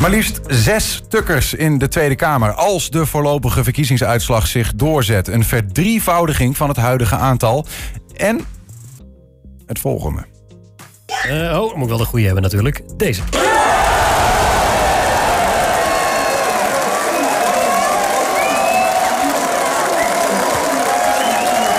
Maar liefst zes tukkers in de Tweede Kamer als de voorlopige verkiezingsuitslag zich doorzet. Een verdrievoudiging van het huidige aantal. En het volgende. Uh, oh, moet ik wel de goede hebben natuurlijk. Deze.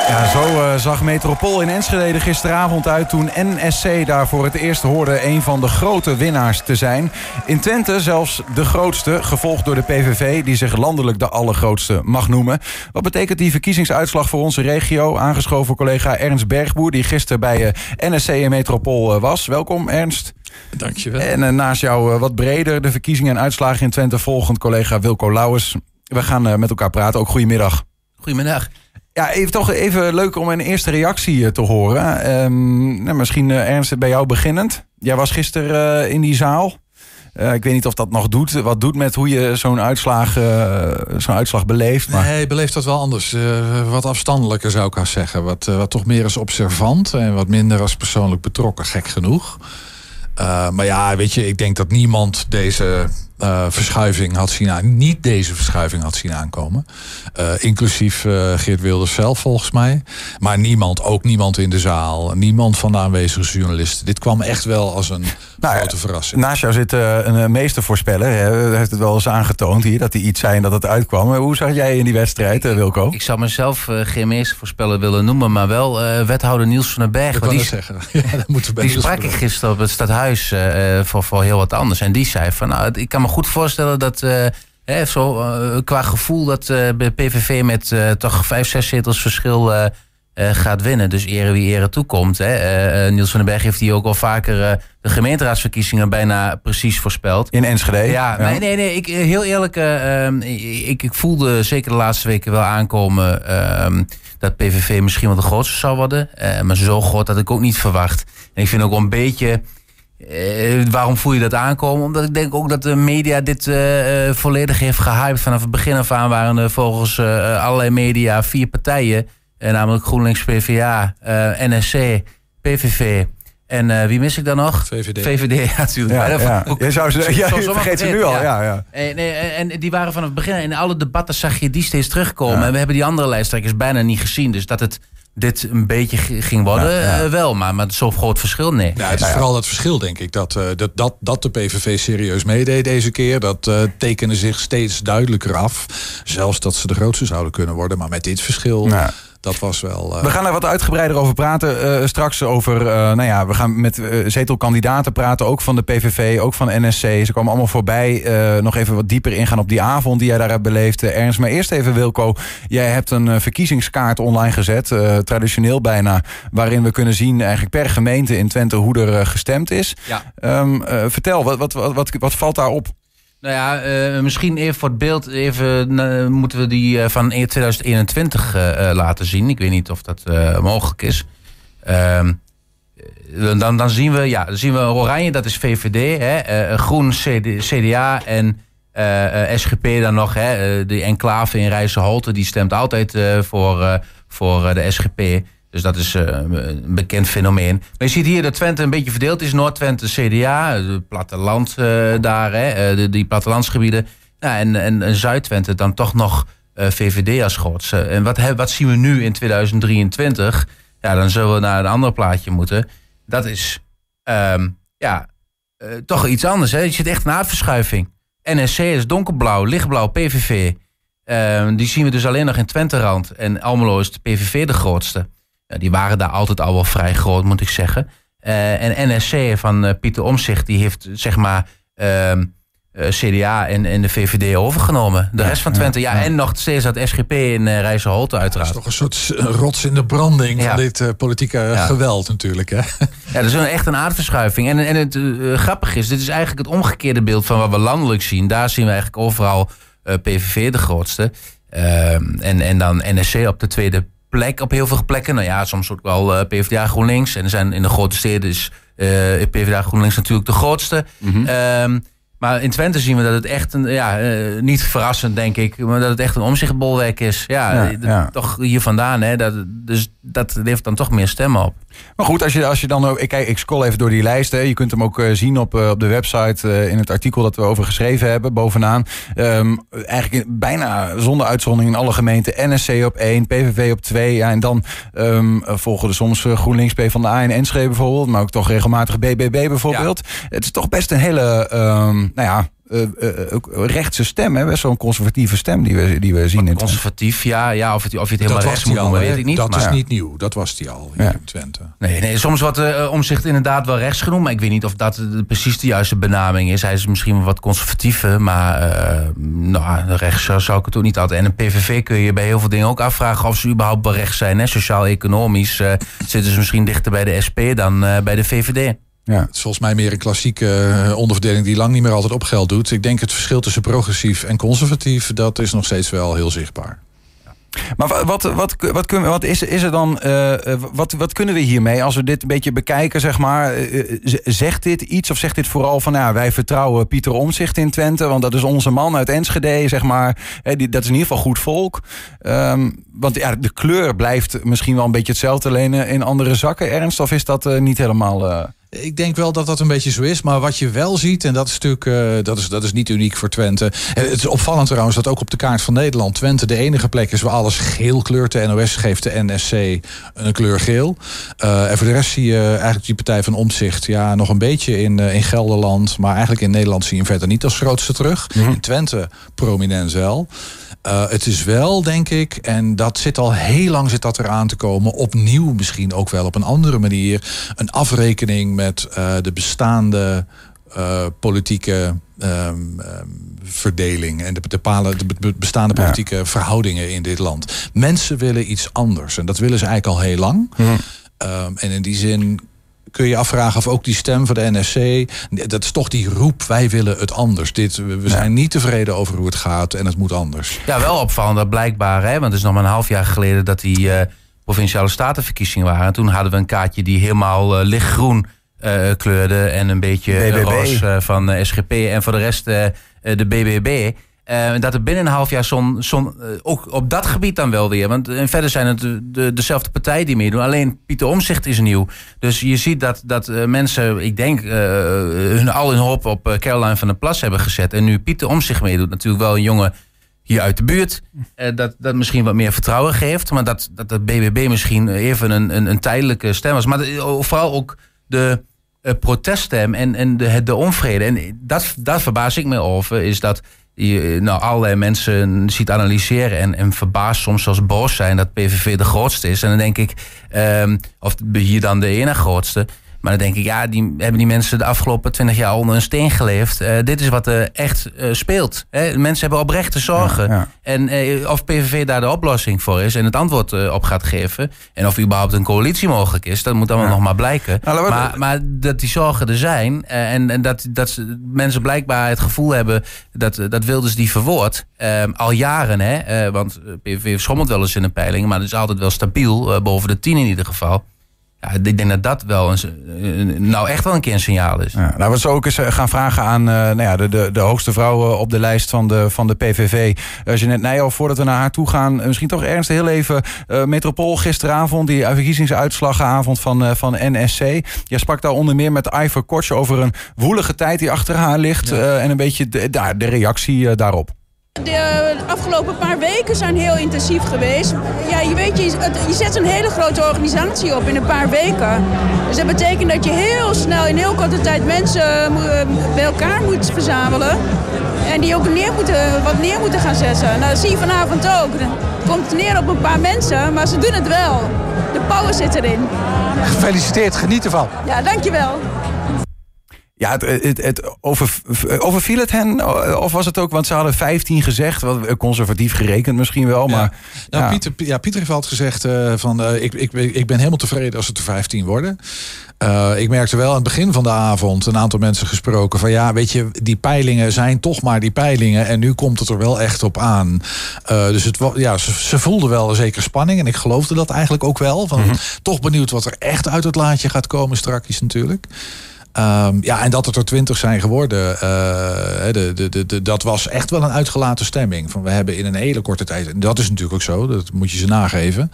Ja, zo uh, zag Metropool in Enschede gisteravond uit toen NSC daar voor het eerst hoorde een van de grote winnaars te zijn. In Twente zelfs de grootste, gevolgd door de PVV die zich landelijk de allergrootste mag noemen. Wat betekent die verkiezingsuitslag voor onze regio? Aangeschoven collega Ernst Bergboer die gisteren bij uh, NSC en Metropool uh, was. Welkom Ernst. Dankjewel. En naast jou wat breder de verkiezingen en uitslagen in Twente volgend collega Wilco Lauwers. We gaan met elkaar praten. Ook goedemiddag. Goedemiddag. Ja, even, toch even leuk om een eerste reactie eh, te horen. Um, nou, misschien uh, Ernst, bij jou beginnend. Jij was gisteren uh, in die zaal. Ik weet niet of dat nog doet. Wat doet met hoe je zo'n uitslag, zo'n uitslag beleeft. Maar... Nee, beleeft dat wel anders. wat afstandelijker zou ik haar zeggen. Wat, wat toch meer als observant en wat minder als persoonlijk betrokken, gek genoeg. maar ja, weet je, ik denk dat niemand deze uh, verschuiving had zien aan, niet deze verschuiving had zien aankomen. Uh, inclusief uh, Geert Wilders zelf volgens mij. Maar niemand, ook niemand in de zaal, niemand van de aanwezige journalisten. Dit kwam echt wel als een nou, grote verrassing. Naast jou zit een meestervoorspeller. Hij heeft het wel eens aangetoond hier dat hij iets zei en dat het uitkwam. Hoe zag jij in die wedstrijd, Wilco? Ik zou mezelf geen meestervoorspeller willen noemen, maar wel wethouder Niels van den Berg. Ik die, zeggen. Ja, dat moeten die sprak ik gisteren op het stadhuis voor, voor heel wat anders. En die zei van, nou, ik kan me goed voorstellen dat... Uh, zo, uh, qua gevoel dat de PVV met toch vijf, zes zetels verschil gaat winnen. Dus ere wie ere toekomt. Hè. Niels van den Berg heeft hier ook al vaker de gemeenteraadsverkiezingen bijna precies voorspeld. In Enschede? Ja, ja. nee, nee, nee. Ik, heel eerlijk, ehm, ik, ik, voelde zeker de laatste weken wel aankomen ehm, dat PVV misschien wel de grootste zou worden. maar zo groot dat ik ook niet verwacht. En ik vind ook wel een beetje uh, waarom voel je dat aankomen? Omdat ik denk ook dat de media dit uh, uh, volledig heeft gehyped. Vanaf het begin af aan waren er volgens allerlei media vier partijen. namelijk GroenLinks, PvdA, NSC, PVV. En wie mis ik dan nog? VVD. VVD, ja, natuurlijk. Ja, ja. Je zou ze, ja, je vergeet ze nu al. Ja. Ja, En, en die waren vanaf het begin. In alle debatten zag je die steeds terugkomen. En we hebben die andere lijsttrekkers bijna niet gezien. Dus dat het dit een beetje ging worden, ja, uh, wel. Maar met zo'n groot verschil, nee. Ja, het is vooral dat verschil, denk ik. Dat, uh, dat, dat, dat de PVV serieus meedeed deze keer. Dat uh, tekende zich steeds duidelijker af. Zelfs dat ze de grootste zouden kunnen worden. Maar met dit verschil dat was wel. Uh... We gaan er wat uitgebreider over praten. Uh, straks over. Uh, nou ja, we gaan met zetelkandidaten praten. Ook van de PVV, ook van NSC. Ze komen allemaal voorbij. nog even wat dieper ingaan op die avond die jij daar hebt beleefd, Ernst. Maar eerst even, Wilco. Jij hebt een verkiezingskaart online gezet. traditioneel bijna. Waarin we kunnen zien, eigenlijk per gemeente in Twente, hoe er gestemd is. Ja. Um, vertel, wat, wat, wat, wat, wat valt daarop? Nou ja, uh, misschien even voor het beeld even, uh, moeten we die uh, van 2021 laten zien. Ik weet niet of dat mogelijk is. Ehm, dan, dan zien we, ja, dan zien we oranje, dat is VVD. Hè, groen CD, CDA en SGP dan nog. Hè, de enclave in Rijsselholte, die stemt altijd voor, voor de SGP. Dus dat is uh, een bekend fenomeen. Maar je ziet hier dat Twente een beetje verdeeld is. Noord-Twente CDA, het platteland uh, daar, hè, die plattelandsgebieden. Ja, en, en, en Zuid-Twente dan toch nog VVD als grootste. En wat, wat zien we nu in 2023? Ja, dan zullen we naar een ander plaatje moeten. Dat is um, ja, toch iets anders. Hè? Je ziet echt een aardverschuiving. NSC is donkerblauw, lichtblauw, PVV. Ehm, die zien we dus alleen nog in Twente-rand. En Almelo is de PVV de grootste die waren daar altijd al wel vrij groot, moet ik zeggen. Uh, en NSC van uh, Pieter Omzicht, die heeft zeg maar uh, ehm, eh, CDA en, en de VVD overgenomen. De rest van Twente, ja, en nog steeds dat SGP in uh, Rijsselholte uiteraard. Dat is toch een soort rots in de branding van dit politieke geweld natuurlijk. Hè? Ja, dat is een, echt een aardverschuiving. En, en het grappige is, dit is eigenlijk het omgekeerde beeld van wat we landelijk zien. Daar zien we eigenlijk overal PVV de grootste. Ehm, en, en dan NSC op de tweede plek op heel veel plekken. Nou ja, soms ook wel uh, PvdA GroenLinks. En er zijn in de grote steden is uh, PvdA GroenLinks natuurlijk de grootste. Mm Maar in Twente zien we dat het echt een, ja, eh, niet verrassend denk ik, maar dat het echt een omzichtbolwerk is. Ja, Ja, eh, ja. toch hier vandaan, hè. Dat, dus dat levert dan toch meer stemmen op. Maar goed, als je, als je dan ook. Ik, ik scroll even door die lijst. Hè. Je kunt hem ook eh, zien op, eh, op de website. eh, in het artikel dat we over geschreven hebben. Bovenaan. Ehm, eigenlijk in- bijna zonder uitzondering in alle gemeenten. NSC op 1, PVV op 2. Ja, en dan ehm, eh, volgen er soms GroenLinks, PvdA en Enschede bijvoorbeeld. Maar ook toch regelmatig BBB bijvoorbeeld. Het is toch best een hele. ehm, nou ja. Eh, eh, ook rechtse stem, hè? best wel een conservatieve stem die we, die we zien in. Conservatief, ja, ja of, het, of je het helemaal dat rechts moet al, noemen, weet ik niet. Dat maar, is niet nieuw. Dat was die al Ja. in Twente. Nee, nee, soms wordt uh, omzicht inderdaad wel rechts genoemd. Maar ik weet niet of dat precies de juiste benaming is. Hij is misschien wel wat conservatiever. Maar eh, nou, rechts zou, ik het ook niet altijd. En een PVV kun je bij heel veel dingen ook afvragen of ze überhaupt wel rechts zijn. hè. Sociaal-economisch eh, zitten ze misschien dichter bij de SP dan eh, bij de VVD. Ja. Het is volgens mij meer een klassieke eh, onderverdeling die lang niet meer altijd op geld doet. Ik denk het verschil tussen progressief en conservatief, dat is nog steeds wel heel zichtbaar. Maar wa- wat, wat, wat, kunnen, wat is, is er dan, eh, eh, wat, wat kunnen we hiermee als we dit een beetje bekijken, zeg maar? Zegt dit iets of zegt dit vooral van, ja, wij vertrouwen Pieter Omzicht in Twente, want dat is onze man uit Enschede, zeg maar. Hè, die, dat is in ieder geval goed volk. Ehm, want ja, de kleur blijft misschien wel een beetje hetzelfde, alleen in andere zakken, Ernst? Of is dat niet helemaal... Ik denk wel dat dat een beetje zo is. Maar wat je wel ziet, en dat is natuurlijk eh, dat is, dat is niet uniek voor Twente. En het is opvallend trouwens dat ook op de kaart van Nederland Twente de enige plek is waar alles geel kleurt. De NOS geeft de NSC een kleur geel. Eh, en voor de rest zie je eigenlijk die partij van Omzicht ja, nog een beetje in, eh, in Gelderland. Maar eigenlijk in Nederland zie je hem verder niet als grootste terug. In Twente prominent wel. Het is wel, denk ik, en dat zit al heel lang zit dat eraan te komen. Opnieuw misschien ook wel op een andere manier. Een afrekening met eh, de bestaande eh, politieke ehm, ehm, verdeling en de, de, palen, de be- bestaande Ja. politieke verhoudingen in dit land. Mensen willen iets anders en dat willen ze eigenlijk al heel lang. Ehm, en in die zin kun je afvragen of ook die stem van de NSC, dat is toch die roep, wij willen het anders. Dit, we zijn niet tevreden over hoe het gaat en het moet anders. Ja, wel opvallend dat blijkbaar, hè, want het is nog maar een half jaar geleden dat die eh, provinciale statenverkiezingen waren. En toen hadden we een kaartje die helemaal lichtgroen eh, kleurde en een beetje eh, roos eh, van de SGP en voor de rest eh, eh, de BBB. Eh, dat er binnen een half jaar zo'n, zo'n eh, ook op dat gebied dan wel weer. Want eh, verder zijn het de, de, dezelfde partijen die meedoen. Alleen Pieter Omzicht is nieuw. Dus je ziet dat, dat eh, mensen, ik denk, eh, hun, al hun hoop op eh, Caroline van der Plas hebben gezet. En nu Pieter Omzicht meedoet, natuurlijk wel een jongen hier uit de buurt. eh, dat, dat misschien wat meer vertrouwen geeft. Maar dat, dat de BBB misschien even een, een, een tijdelijke stem was. Maar de- vooral ook de eh, proteststem en, en de, de onvrede. En dat, daar verbaas ik me over. Is dat je nou, allerlei mensen ziet analyseren en, en verbaasd soms zelfs boos zijn dat PVV de grootste is. En dan denk ik, ehm, of hier dan de ene grootste. Maar dan denk ik, ja, die, hebben die mensen de afgelopen twintig jaar onder een steen geleefd. Eh, dit is wat er echt eh, speelt. Hè? Mensen hebben oprechte zorgen. Ja, ja. En eh, of PVV daar de oplossing voor is en het antwoord op gaat geven. En of überhaupt een coalitie mogelijk is, dat moet allemaal Ja. nog maar blijken. Nou, maar, maar dat die zorgen er zijn en, en dat, dat mensen blijkbaar het gevoel hebben dat, dat Wilders die verwoordt. eh, al jaren, hè? want PVV schommelt wel eens in de peiling, maar het is altijd wel stabiel, boven de 10 in ieder geval. Ja, ik denk dat dat wel een, nou echt wel een keer een signaal is. Ja, laten we zo ook eens eh, gaan vragen aan eh, nou ja, de, de, de hoogste vrouw eh, op de lijst van de, van de PVV. Uh, Jeanette Nijhoff, voordat we naar haar toe gaan. eh, misschien toch ernst heel even. eh, Metropool gisteravond, die verkiezingsuitslagavond van, eh, van NSC. Jij sprak daar onder meer met Ivor Kortje over een woelige tijd die achter haar ligt. eh, en een beetje de, de reactie eh, daarop. De afgelopen paar weken zijn heel intensief geweest. Ja, je weet, je, het- je zet een hele grote organisatie op in een paar weken. Dus dat betekent dat je heel snel in heel korte tijd mensen moet- bij elkaar moet verzamelen. En die ook neer moeten, wat neer moeten gaan zetten. Nou, dat zie je vanavond ook. Dan komt het neer op een paar mensen, maar ze doen het wel. De power zit erin. Gefeliciteerd, geniet ervan. Ja, dankjewel. Ja, het, het, het over, overviel het hen? Of was het ook, want ze hadden 15 gezegd, wat conservatief gerekend misschien wel, maar... Nou, ja. Pieter, ja, Pieter heeft altijd gezegd eh, van eh, ik, ik, ik ben helemaal tevreden als het er 15 worden. Eh, ik merkte wel aan het begin van de avond een aantal mensen gesproken van ja, weet je, die peilingen zijn toch maar die peilingen en nu komt het er wel echt op aan. Eh, dus het, ja, ze, ze voelden wel een zekere spanning en ik geloofde dat eigenlijk ook wel. Van, Toch benieuwd wat er echt uit het laadje gaat komen straks natuurlijk. Ehm, ja, en dat het er twintig zijn geworden, uh, de, de, de, dat was echt wel een uitgelaten stemming. Van we hebben in een hele korte tijd, en dat is natuurlijk ook zo, dat moet je ze nageven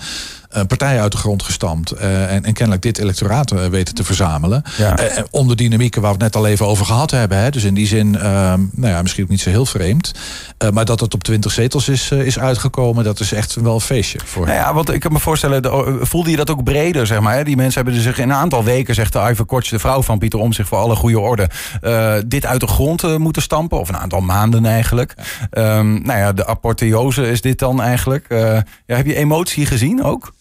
partijen uit de grond gestampt. Uh, en, en, kennelijk dit electoraat uh, weten te verzamelen. Ja. om de dynamieken waar we het net al even over gehad hebben. Hè. Dus in die zin, ehm, nou ja, misschien ook niet zo heel vreemd. maar dat het op 20 zetels is, is uitgekomen, dat is echt wel een feestje. Voor nou ja, want ik kan me voorstellen, de, voelde je dat ook breder, zeg maar? Hè? Die mensen hebben zich in een aantal weken, zegt de Iver Kortje, de vrouw van Pieter Om zich voor alle goede orde, dit uit de grond moeten stampen. Of een aantal maanden eigenlijk. Ja. Um, nou ja, de apotheose is dit dan eigenlijk. ja, heb je emotie gezien ook?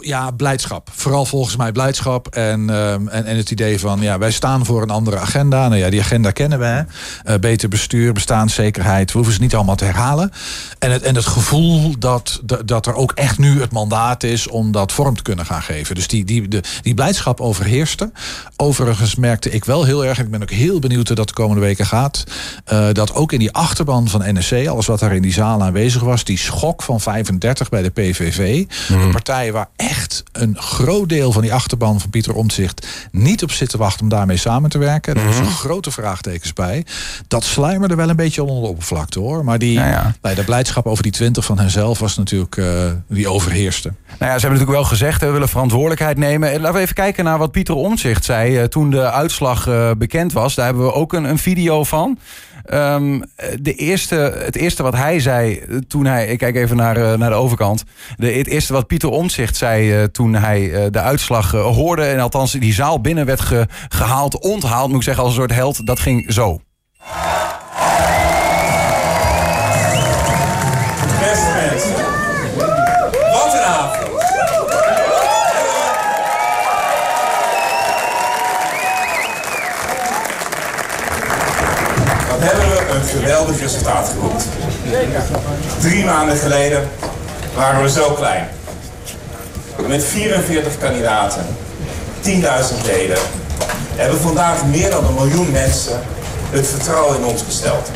Ja, blijdschap. Vooral volgens mij blijdschap. En, ehm, en, en het idee van, ja, wij staan voor een andere agenda. Nou ja, die agenda kennen we. Uh, beter bestuur, bestaanszekerheid. We hoeven ze niet allemaal te herhalen. En het, en het gevoel dat, dat, dat er ook echt nu het mandaat is om dat vorm te kunnen gaan geven. Dus die, die, de, die blijdschap overheerste. Overigens merkte ik wel heel erg, en ik ben ook heel benieuwd hoe dat de komende weken gaat. Uh, dat ook in die achterban van NSC, alles wat daar in die zaal aanwezig was, die schok van 35 bij de PVV. Mm. De partij waar echt een groot deel van die achterban van Pieter Omtzigt niet op zitten wachten om daarmee samen te werken. Daar zijn mhm. grote vraagtekens bij. Dat sluimerde wel een beetje onder de oppervlakte hoor. Maar die, ja, ja. de blijdschap over die 20 van henzelf was natuurlijk uh, die overheerste. Nou ja, ze hebben natuurlijk wel gezegd, we willen verantwoordelijkheid nemen. Laten we even kijken naar wat Pieter Omtzigt zei uh, toen de uitslag uh, bekend was. Daar hebben we ook een, een video van. Um, de eerste, het eerste wat hij zei toen hij... Ik kijk even naar, uh, naar de overkant. De, het eerste wat Pieter Omtzigt zei uh, toen hij de uitslag hoorde... en althans die zaal binnen werd ge, gehaald, onthaald... moet ik zeggen als een soort held, dat ging zo. Geweldig resultaat geboekt. Drie maanden geleden waren we zo klein. Met 44 kandidaten, 10.000 leden, hebben vandaag meer dan een miljoen mensen het vertrouwen in ons gesteld.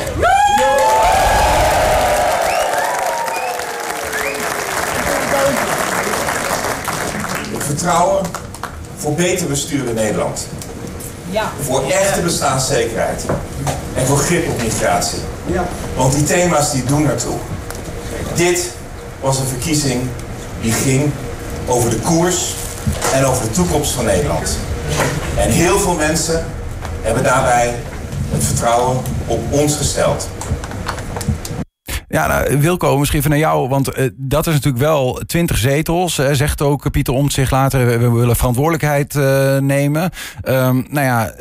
Het vertrouwen voor beter bestuur in Nederland. Ja. Voor echte bestaanszekerheid. En voor grip op migratie. Ja. Want die thema's die doen ertoe. Dit was een verkiezing die ging over de koers en over de toekomst van Nederland. En heel veel mensen hebben daarbij het vertrouwen op ons gesteld. Ja, nou, misschien even naar jou. Want uh, dat is natuurlijk wel 20 zetels. Uh, zegt ook Pieter Omtzigt later, we, willen verantwoordelijkheid uh, nemen. Um, nou ja,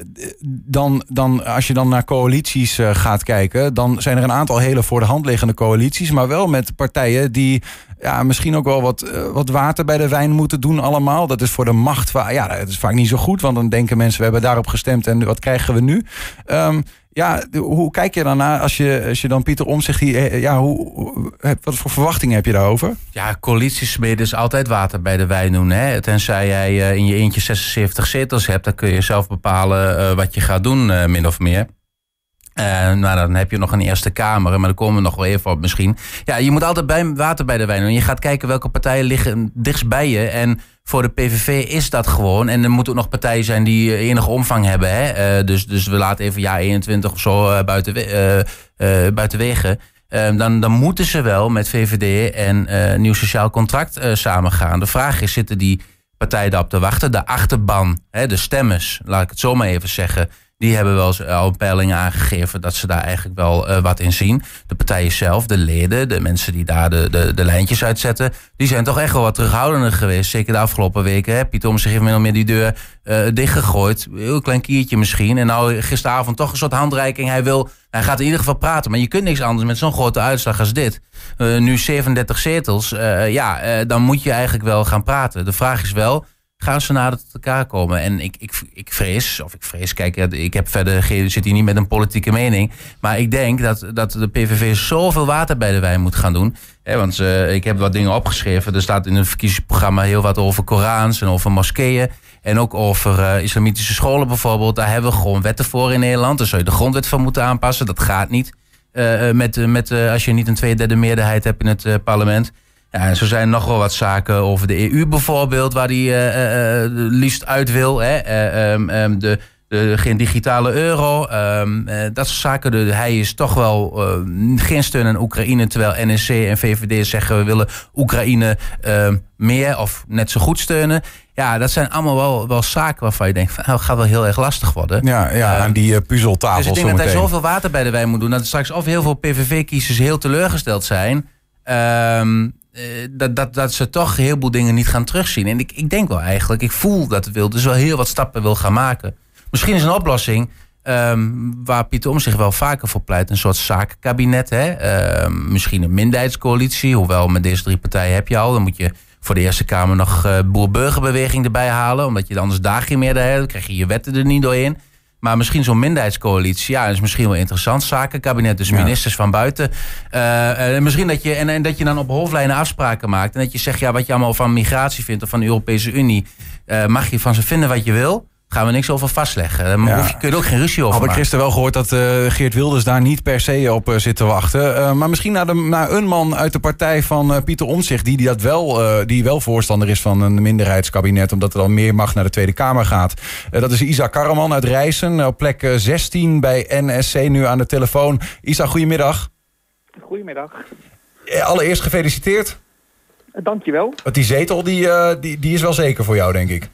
dan, dan, als je dan naar coalities gaat kijken... dan zijn er een aantal hele voor de hand liggende coalities... maar wel met partijen die ja, misschien ook wel wat, wat water bij de wijn moeten doen allemaal. Dat is voor de macht. Ja, dat is vaak niet zo goed. Want dan denken mensen, we hebben daarop gestemd en wat krijgen we nu? Um, ja, hoe kijk je naar als je, als je dan Pieter Omzicht hier, eh, ja, hoe, wat voor verwachtingen heb je daarover? Ja, coalitiesmeden is altijd water bij de wijn doen. Hè? Tenzij jij eh, in je eentje 76 zetels hebt, dan kun je zelf bepalen wat je gaat doen, min of meer. Uh, nou, dan heb je nog een Eerste Kamer, maar daar komen we nog wel even op misschien. Ja, je moet altijd bij, water bij de wijn doen. Je gaat kijken welke partijen liggen dichtst bij je. En voor de PVV is dat gewoon. En er moeten ook nog partijen zijn die enige omvang hebben. Hè? Uh, dus, dus we laten even jaar 21 of zo uh, buiten, wegen. Dan, dan moeten ze wel met VVD en Nieuw Sociaal Contract samengaan. De vraag is, zitten die partijen daarop te wachten? De achterban, hè, de stemmers, laat ik het zo maar even zeggen die hebben wel al peilingen aangegeven dat ze daar eigenlijk wel uh, wat in zien. De partijen zelf, de leden, de mensen die daar de, de, de lijntjes uitzetten, die zijn toch echt wel wat terughoudender geweest. Zeker de afgelopen weken. Hè. Zich heeft min meer die deur uh, dichtgegooid. Heel klein kiertje misschien. En nou gisteravond toch een soort handreiking. Hij wil, hij gaat in ieder geval praten. Maar je kunt niks anders met zo'n grote uitslag als dit. Nu 37 zetels. ja, dan moet je eigenlijk wel gaan praten. De vraag is wel gaan ze nader tot elkaar komen. En ik, ik, ik vrees, of ik vrees, kijk, ik heb verder geen, zit hier niet met een politieke mening. Maar ik denk dat, dat de PVV zoveel water bij de wijn moet gaan doen. Hè, want uh, ik heb wat dingen opgeschreven. Er staat in het verkiezingsprogramma heel wat over Korans en over moskeeën. En ook over uh, islamitische scholen bijvoorbeeld. Daar hebben we gewoon wetten voor in Nederland. Daar zou je de grondwet van moeten aanpassen. Dat gaat niet. Uh, met, met, als je niet een tweederde meerderheid hebt in het parlement. Ja, en zo zijn er nog wel wat zaken over de EU bijvoorbeeld, waar die uh, uh, liefst uit wil. Hè? Uh, um, de, de, geen digitale euro. ehm, eh, dat soort zaken. De, hij is toch wel eh, geen steun aan Oekraïne. Terwijl NSC en VVD zeggen we willen Oekraïne ehm, meer of net zo goed steunen. Ja, dat zijn allemaal wel, wel zaken waarvan je denkt, van, nou, gaat wel heel erg lastig worden. Ja, ja aan die uh, puzzeltafel Dus ik denk dat hij zoveel water bij de wijn moet doen. Dat straks of heel veel PVV-kiezers heel teleurgesteld zijn. ehm, eh, dat, dat, dat ze toch een heleboel dingen niet gaan terugzien. En ik, ik denk wel eigenlijk, ik voel dat het wil, dus wel heel wat stappen wil gaan maken. Misschien is een oplossing ehm, waar Pieter Om zich wel vaker voor pleit, een soort zakenkabinet. Hè? Ehm, misschien een minderheidscoalitie, hoewel met deze drie partijen heb je al. Dan moet je voor de Eerste Kamer nog uh, boer-burgerbeweging erbij halen, omdat je anders daar geen meerderheid hebt. Dan krijg je je wetten er niet doorheen. Maar misschien zo'n minderheidscoalitie, ja, is misschien wel interessant. Zakenkabinet, dus ministers van buiten. Uh, uh, misschien dat je, en, en, dat je dan op hoofdlijnen afspraken maakt. En dat je zegt, ja, wat je allemaal van migratie vindt of van de Europese Unie, uh, mag je van ze vinden wat je wil. Gaan we niks over vastleggen. Daar ja. je, kun je er ook geen ruzie over Had ik gisteren wel gehoord dat Geert Wilders daar niet per se op zit te wachten. maar misschien naar, de, naar een man uit de partij van Pieter Omtzigt... Die, die, dat wel, die wel voorstander is van een minderheidskabinet... omdat er dan meer macht naar de Tweede Kamer gaat. dat is Isa Karreman uit Rijssen. Op plek 16 bij NSC nu aan de telefoon. Isa, goedemiddag. Goedemiddag. Allereerst gefeliciteerd. Dankjewel. Want die zetel die, die, die is wel zeker voor jou, denk ik.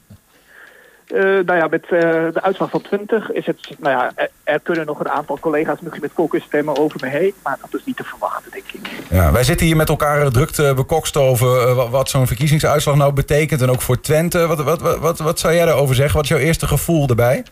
Uh, nou ja, met uh, de uitslag van 20 is het, nou ja, er, er, kunnen nog een aantal collega's misschien met focus stemmen over me heen, maar dat is niet te verwachten, denk ik. Ja, wij zitten hier met elkaar druk te bekokst over uh, wat zo'n verkiezingsuitslag nou betekent en ook voor Twente. Wat, wat, wat, wat, wat zou jij daarover zeggen? Wat is jouw eerste gevoel erbij?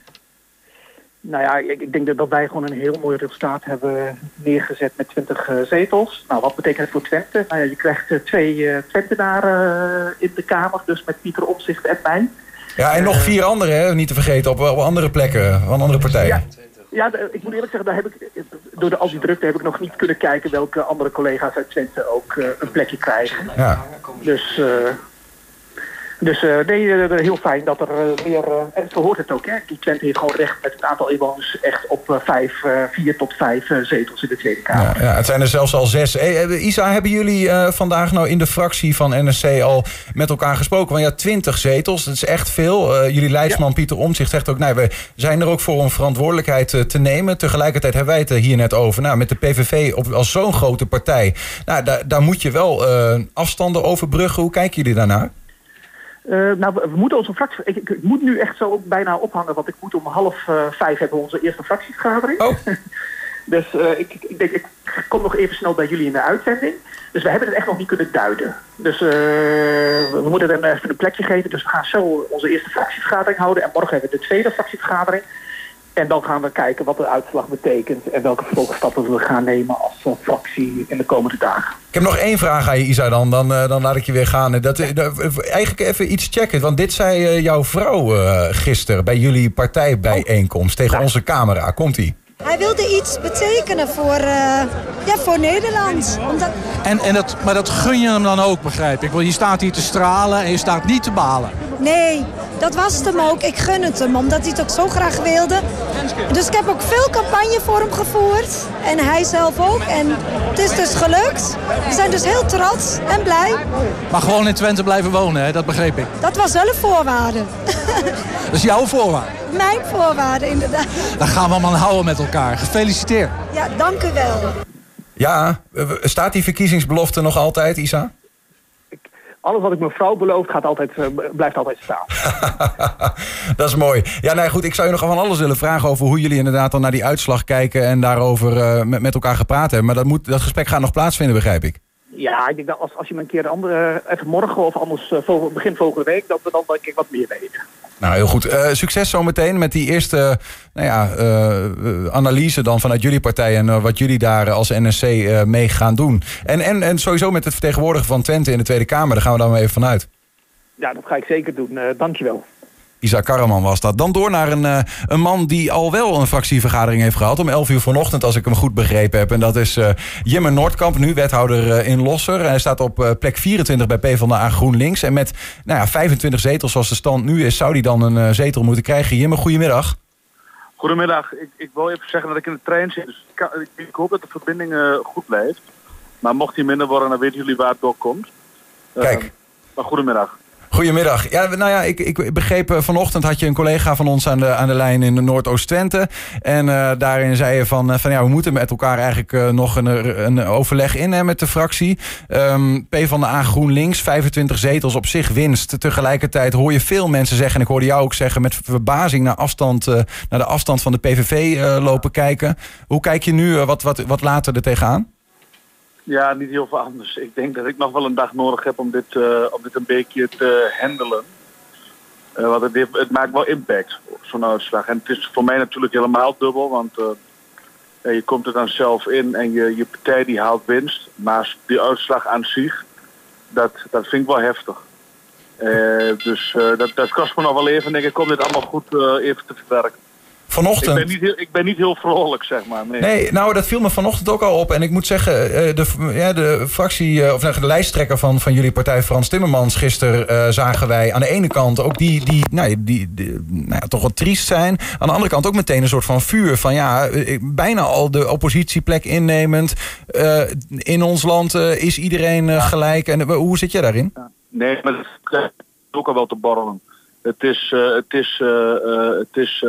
Nou ja, ik, ik denk dat wij gewoon een heel mooi resultaat hebben neergezet met 20 zetels. Nou, wat betekent het voor Twente? Nou ja, je krijgt twee Twentenaren in de Kamer, dus met Pieter Omzicht en mij. Ja, en nog vier andere, hè? niet te vergeten, op, op andere plekken, van andere partijen. Ja, ja, ik moet eerlijk zeggen, daar heb ik, door de, al die drukte heb ik nog niet kunnen kijken welke andere collega's uit Twente ook uh, een plekje krijgen. Ja. Dus, uh, dus uh, nee, heel fijn dat er meer, en zo hoort het ook, hè. Die Twente heeft gewoon recht met het aantal inwoners echt op vijf, vier tot vijf zetels in de Tweede Kamer. Ja, ja, het zijn er zelfs al zes. Hey, Isa, hebben jullie vandaag nou in de fractie van NSC al met elkaar gesproken? Want ja, twintig zetels, dat is echt veel. Uh, jullie leidsman ja. Pieter Omtzigt zegt ook, nee, we zijn er ook voor om verantwoordelijkheid uh, te nemen. Tegelijkertijd hebben wij het hier net over. Nou, met de PVV op, als zo'n grote partij, nou, daar, daar moet je wel uh, afstanden overbruggen. Hoe kijken jullie daarnaar? Uh, nou, we, we, moeten onze fractie... Ik, ik, ik, moet nu echt zo bijna ophangen, want ik moet om half uh, vijf hebben onze eerste fractievergadering. Oh. dus uh, ik, ik, denk, ik kom nog even snel bij jullie in de uitzending. Dus we hebben het echt nog niet kunnen duiden. Dus we moeten hem even een plekje geven. Dus we gaan zo onze eerste fractievergadering houden. En morgen hebben we de tweede fractievergadering. En dan gaan we kijken wat de uitslag betekent en welke vervolgstappen we gaan nemen als uh, fractie in de komende dagen. Ik heb nog één vraag aan je, Isa, dan, dan, uh, dan laat ik je weer gaan. Dat, uh, eigenlijk even iets checken, want dit zei jouw vrouw gisteren bij jullie partijbijeenkomst tegen onze camera. Komt-ie? Hij wilde iets betekenen voor, uh, ja, voor Nederland. Omdat... En, en dat, maar dat gun je hem dan ook, begrijp ik. Want je staat hier te stralen en je staat niet te balen. Nee, dat was het hem ook. Ik gun het hem, omdat hij het ook zo graag wilde. Dus ik heb ook veel campagne voor hem gevoerd. En hij zelf ook. En het is dus gelukt. We zijn dus heel trots en blij. Maar gewoon in Twente blijven wonen, hè? dat begreep ik. Dat was wel een voorwaarde. Dat is jouw voorwaarde? Mijn voorwaarde, inderdaad. Dan gaan we hem aan houden met elkaar. Gefeliciteerd. Ja, dank u wel. Ja, staat die verkiezingsbelofte nog altijd, Isa? alles wat ik mijn vrouw beloof, gaat altijd, uh, blijft altijd staan. dat is mooi. Ja, nee, goed. Ik zou je nog van alles willen vragen over hoe jullie inderdaad dan naar die uitslag kijken en daarover uh, met, met elkaar gepraat hebben. Maar dat, moet, dat gesprek gaat nog plaatsvinden, begrijp ik. Ja, ik denk dat als, als je me een keer de andere, even morgen of anders uh, vol, begin volgende week, dat we dan denk ik wat meer weten. Nou, heel goed. Uh, succes zometeen met die eerste nou ja, uh, analyse dan vanuit jullie partij en wat jullie daar als NSC mee gaan doen. En, en, en sowieso met het vertegenwoordigen van Twente in de Tweede Kamer, daar gaan we dan even vanuit. Ja, dat ga ik zeker doen. dankjewel. Isaac Karaman was dat. Dan door naar een, uh, een man die al wel een fractievergadering heeft gehad. Om 11 uur vanochtend, als ik hem goed begrepen heb. En dat is uh, Jimme Noordkamp, nu wethouder uh, in Losser. Hij staat op plek 24 bij PvdA GroenLinks. En met nou ja, 25 zetels zoals de stand nu is, zou hij dan een zetel moeten krijgen. Jimme, goedemiddag. Goedemiddag. Ik, ik wil even zeggen dat ik in de trein zit. Dus ik, ik, ik hoop dat de verbinding goed blijft. Maar mocht die minder worden, dan weten jullie waar het door komt. Kijk. maar goedemiddag. Goedemiddag. Ja, nou ja, ik, ik begreep eh, vanochtend had je een collega van ons aan de, aan de lijn in de Noordoost-Twente. En uh, daarin zei je van, van ja, we moeten met elkaar eigenlijk nog een, een overleg in hè, met de fractie. Um, P van de A GroenLinks, 25 zetels op zich winst. Tegelijkertijd hoor je veel mensen zeggen, en ik hoorde jou ook zeggen, met verbazing naar, afstand, naar de afstand van de PVV lopen kijken. Hoe kijk je nu wat, wat, wat later er tegenaan? Ja, niet heel veel anders. Ik denk dat ik nog wel een dag nodig heb om dit, uh, om dit een beetje te handelen. Uh, want het, het, maakt wel impact, zo'n uitslag. En het is voor mij natuurlijk helemaal dubbel, want uh, je komt er dan zelf in en je, je partij die haalt winst. Maar die uitslag aan zich, dat, dat vind ik wel heftig. dus dat, dat kost me nog wel even, denk ik, om dit allemaal goed even te verwerken. Vanochtend. Ik ben, niet heel, ik ben niet heel vrolijk, zeg maar. Nee. nee. nou, dat viel me vanochtend ook al op. En ik moet zeggen, eh, de, ja, de fractie, eh, of de lijsttrekker van, van jullie partij, Frans Timmermans, gisteren uh, zagen wij aan de ene kant ook die, die, nou, die, die nou ja, toch wat triest zijn. Aan de andere kant ook meteen een soort van vuur. Van ja, bijna al de oppositieplek innemend. Uh, in ons land is iedereen gelijk. En hoe zit jij daarin? Nee, maar dat is ook al wel te borrelen. Het is, het is, het is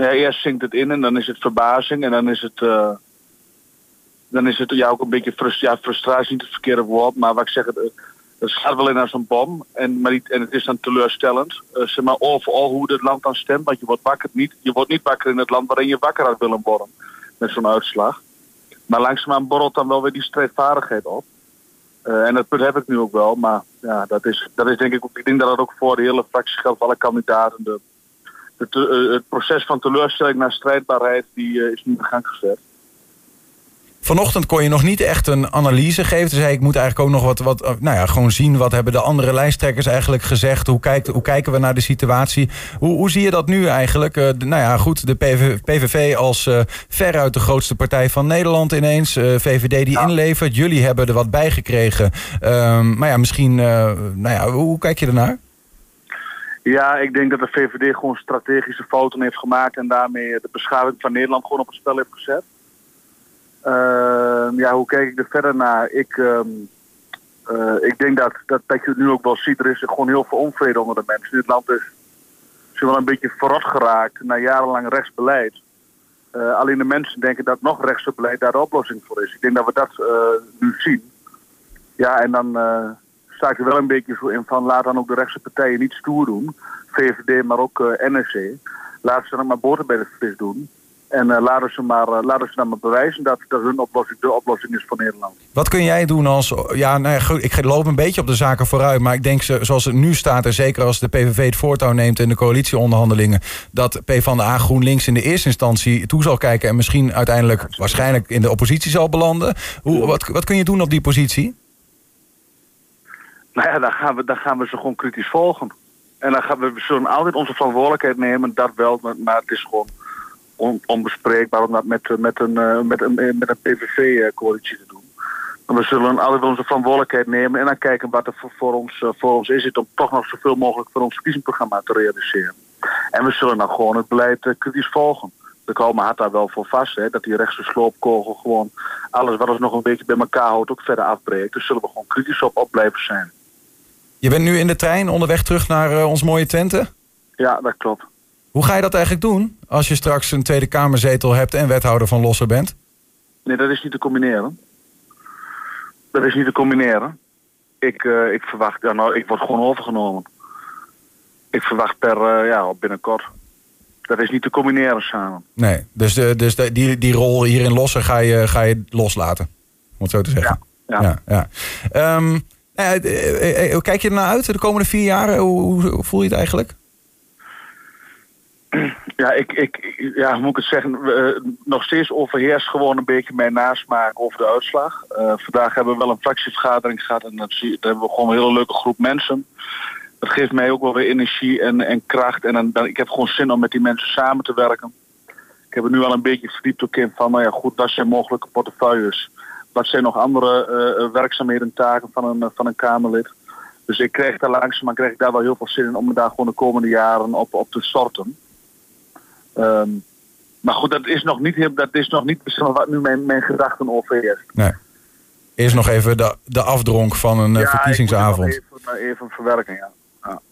ja, eerst zingt het in en dan is het verbazing en dan is het... Uh, dan is het ja, ook een beetje frust ja, frustratie, niet het verkeerde woord, maar wat ik zeg, het, gaat wel in als een bom en, maar niet, en het is dan teleurstellend. Uh, zeg maar overal hoe het land dan stemt, want je wordt, wakker, niet, je wordt niet wakker in het land waarin je wakker had willen worden met zo'n uitslag. Maar langzaamaan borrelt dan wel weer die strijdvaardigheid op. Uh, en dat punt heb ik nu ook wel, maar ja, dat is, dat is denk ik ik denk dat dat ook voor de hele fractie geldt, voor alle kandidaten. De, het, uh, het, proces van teleurstelling naar strijdbaarheid die, uh, is nu in gang gezet. Vanochtend kon je nog niet echt een analyse geven. Zei ik moet eigenlijk ook nog wat, wat uh, nou ja, gewoon zien wat hebben de andere lijsttrekkers eigenlijk gezegd. Hoe, kijkt, hoe kijken we naar de situatie? Hoe, hoe zie je dat nu eigenlijk? De, nou ja, goed, de PV, PVV als veruit de grootste partij van Nederland ineens. VVD die ja. inlevert. Jullie hebben er wat bij gekregen. Um, maar ja, misschien, nou ja, hoe, hoe kijk je ernaar? Ja, ik denk dat de VVD gewoon strategische fouten heeft gemaakt en daarmee de beschaving van Nederland gewoon op het spel heeft gezet. Uh, ja, hoe kijk ik er verder naar? Ik, uh, uh, ik denk dat, dat, dat je het nu ook wel ziet. Er is gewoon heel veel onvrede onder de mensen. Dit land is, is wel een beetje verrot geraakt na jarenlang rechtsbeleid. Uh, alleen de mensen denken dat nog rechtse beleid daar de oplossing voor is. Ik denk dat we dat nu zien. Ja, en dan sta er wel een beetje zo in van laat dan ook de rechtse partijen niet stoer doen. VVD, maar ook uh, NSC. Laten ze dan maar boter bij de vis doen. En uh, laten, ze maar, uh, laten ze dan maar bewijzen dat, dat hun oplossing de oplossing is voor Nederland. Wat kun jij doen als... Ja, nou goed, ik loop een beetje op de zaken vooruit. Maar ik denk zoals het nu staat... en zeker als de PVV het voortouw neemt in de coalitieonderhandelingen... dat PvdA GroenLinks in de eerste instantie toe zal kijken... en misschien uiteindelijk waarschijnlijk in de oppositie zal belanden. Hoe, wat, wat kun je doen op die positie? Nou ja, dan gaan we, dan gaan we ze gewoon kritisch volgen. En dan gaan we, zullen altijd onze verantwoordelijkheid nemen, dat wel, maar het is gewoon on, onbespreekbaar om dat met, met een, uh, met een, met een PVV-coalitie te doen. We zullen altijd onze verantwoordelijkheid nemen en dan kijken wat er voor, voor, ons, voor ons is om toch nog zoveel mogelijk voor ons verkiezingsprogramma te realiseren. En we zullen dan gewoon het beleid kritisch volgen. De komen had daar wel voor vast, hè, dat die rechtse sloopkogel gewoon alles wat ons nog een beetje bij elkaar houdt ook verder afbreekt. Dus zullen we gewoon kritisch op, op blijven zijn. Je bent nu in de trein onderweg terug naar uh, ons mooie Twente? Ja, dat klopt. Hoe ga je dat eigenlijk doen als je straks een Tweede Kamerzetel hebt en wethouder van Losser bent? Nee, dat is niet te combineren. Dat is niet te combineren. Ik, uh, ik verwacht, ja, nou, ik word gewoon overgenomen. Ik verwacht per, uh, ja, binnenkort. Dat is niet te combineren samen. Nee, dus, de, dus de, die, die rol hier in Losser ga je, ga je loslaten, om het zo te zeggen. Ja. ja. ja, ja. Um, uh, kijk je er naar uit de komende vier jaar? Hoe, voel je het eigenlijk? Ja, ik, ik, ja, hoe moet ik het zeggen? Nog steeds overheerst gewoon een beetje mijn nasmaak over de uitslag. Vandaag hebben we wel een fractievergadering gehad en dat, zie, daar hebben we gewoon een hele leuke groep mensen. Dat geeft mij ook wel weer energie en, en kracht. En dan, ik heb gewoon zin om met die mensen samen te werken. Ik heb er nu al een beetje verdiept ook in van, nou ja, goed, dat zijn mogelijke portefeuilles. Wat zijn nog andere uh, werkzaamheden taken van een, van een Kamerlid? Dus ik krijg daar langzaam, maar krijg ik daar wel heel veel zin in om me daar gewoon de komende jaren op, op te storten. Um, maar goed, dat is nog niet, heel, dat is nog niet wat nu mijn, mijn gedachten overheerst. Nee. Eerst nog even de, de afdronk van een eh, ja, verkiezingsavond. Ik moet nog even, even verwerken, ja.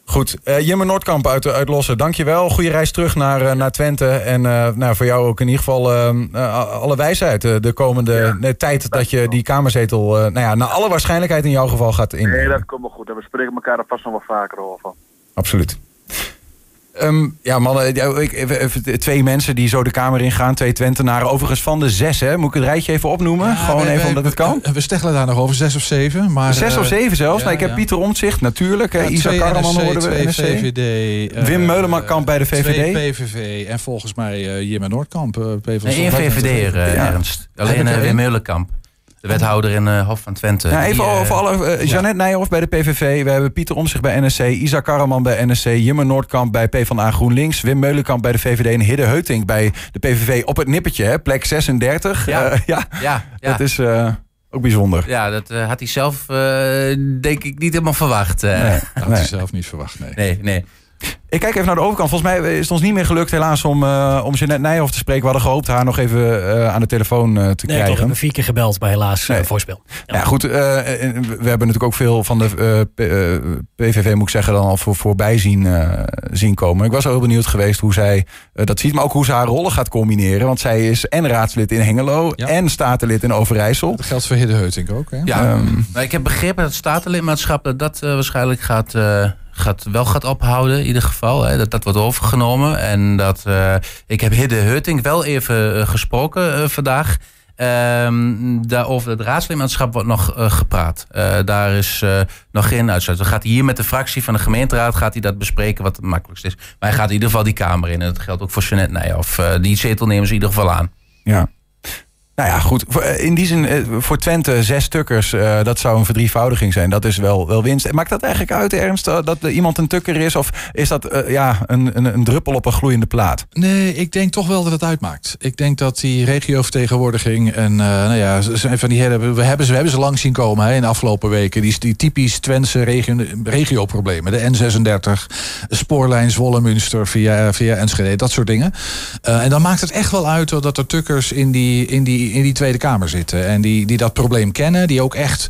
Goed, uh, Jimme Noordkamp uit, uit Lossen, dankjewel. Goede reis terug naar, uh, naar Twente. En uh, nou, voor jou ook in ieder geval alle wijsheid de komende ja, tijd dat je die kamerzetel, nou ja, naar alle waarschijnlijkheid in jouw geval gaat in. Nee, dat komt wel goed. En we spreken elkaar er vast nog wel vaker over. Absoluut. Um, ja, mannen, twee mensen die zo de kamer ingaan. Twee Twentenaren. Overigens van de zes, hè? Moet ik het rijtje even opnoemen? Ja, Gewoon wij, even wij, omdat het kan. We steggelen daar nog over, zes of zeven. Maar, zes of zeven zelfs? Ja, nou, ik heb Pieter Omtzigt, natuurlijk. Ja, Isaac Karreman hoorden we. Twee. VVD. Uh, Wim Meulemankamp bij de VVD. Twee PVV. En volgens mij uh, Jim en Noordkamp. Uh, nee, één VVD, Ernst. Alleen Wim Meulenkamp. De wethouder in uh, Hof van Twente. Ja, even die, over alle. Uh, Jeannette ja. Nijhoff bij de PVV. We hebben Pieter Omzicht bij NSC. Isaac Karaman bij NSC. Jimmer Noordkamp bij PvdA GroenLinks. Wim Meulenkamp bij de VVD. En Hidde Heuting bij de PVV. Op het nippertje, hè? plek 36. Ja, uh, ja. ja, ja. dat is ook bijzonder. Ja, dat had hij zelf denk ik niet helemaal verwacht. Nee, dat had nee. hij zelf niet verwacht, nee. Nee, nee. Ik kijk even naar de overkant. Volgens mij is het ons niet meer gelukt helaas om, uh, om Jeanette Nijhoff te spreken. We hadden gehoopt haar nog even uh, aan de telefoon uh, te nee, krijgen. Nee, we hebben vier keer gebeld, maar helaas nee. voorspel. Ja. ja goed, we hebben natuurlijk ook veel van de PVV, moet ik zeggen, dan al voor, voorbij zien, zien komen. Ik was heel benieuwd geweest hoe zij dat ziet, maar ook hoe ze haar rollen gaat combineren. Want zij is en raadslid in Hengelo ja. en statenlid in Overijssel. Dat geldt voor Hidde Heutink ook, hè? Ja, um, maar ik heb begrepen dat het statenlidmaatschap dat, dat waarschijnlijk gaat gaat, wel gaat ophouden in ieder geval. Hè, dat dat wordt overgenomen. En dat uh, ik heb Hidde Hutting wel even uh, gesproken uh, vandaag. Um, het raadslidmaatschap wordt nog gepraat. daar is nog geen uitsluiting. Dan gaat hij hier met de fractie van de gemeenteraad gaat hij dat bespreken wat het makkelijkst is. Maar hij gaat in ieder geval die kamer in. En dat geldt ook voor Jeanette Nijhoff. die zetel nemen ze in ieder geval aan. Ja. Nou ja, goed. Eh, in die zin, eh, voor Twente zes stukkers, uh, dat zou een verdrievoudiging zijn. Dat is wel, wel winst. Maakt dat eigenlijk uit, Ernst, dat iemand een tukker is? Of is dat ja, een, een, een, druppel op een gloeiende plaat? Nee, ik denk toch wel dat het uitmaakt. Ik denk dat die regiovertegenwoordiging en nou ja, zijn van die hele, we, hebben ze, we hebben ze lang zien komen hè, in de afgelopen weken. Die, die typisch Twentse regio, regioproblemen. De N36, spoorlijn Zwolle-Münster via, via Enschede, dat soort dingen. en dan maakt het echt wel uit dat er tukkers in die, in die in die Tweede Kamer zitten. En die, die dat probleem kennen. Die ook echt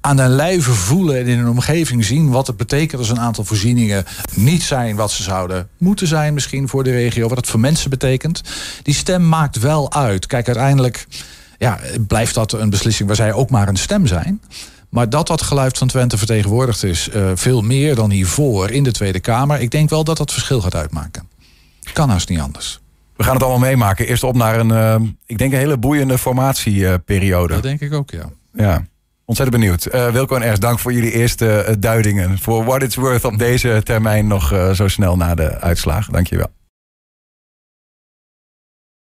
aan de lijve voelen en in hun omgeving zien wat het betekent als een aantal voorzieningen niet zijn wat ze zouden moeten zijn, misschien voor de regio. Wat het voor mensen betekent. Die stem maakt wel uit. Kijk, uiteindelijk ja, blijft dat een beslissing waar zij ook maar een stem zijn. Maar dat dat geluid van Twente vertegenwoordigd is, uh, veel meer dan hiervoor in de Tweede Kamer. Ik denk wel dat dat verschil gaat uitmaken. Kan haast niet anders. We gaan het allemaal meemaken. Eerst op naar een, uh, ik denk een hele boeiende formatieperiode. dat denk ik ook, ja. Ja, ontzettend benieuwd. Uh, Wilco en Ernst, dank voor jullie eerste uh, duidingen. Voor what it's worth op deze termijn nog zo snel na de uitslagen. Dankjewel.